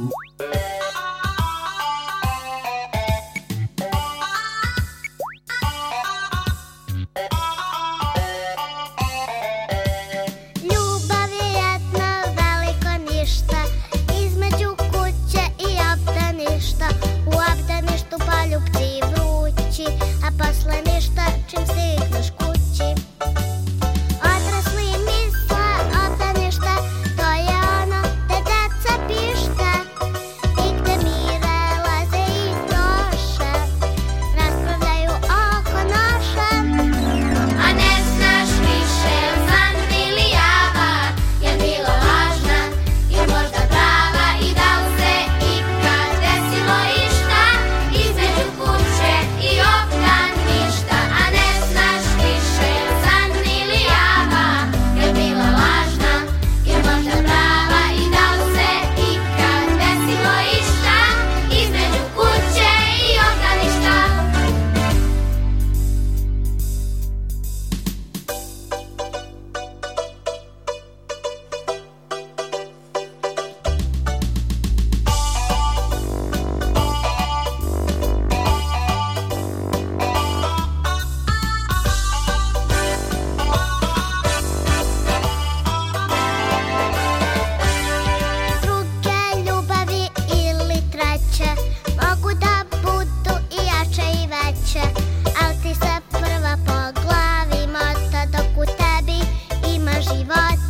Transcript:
음. Bye.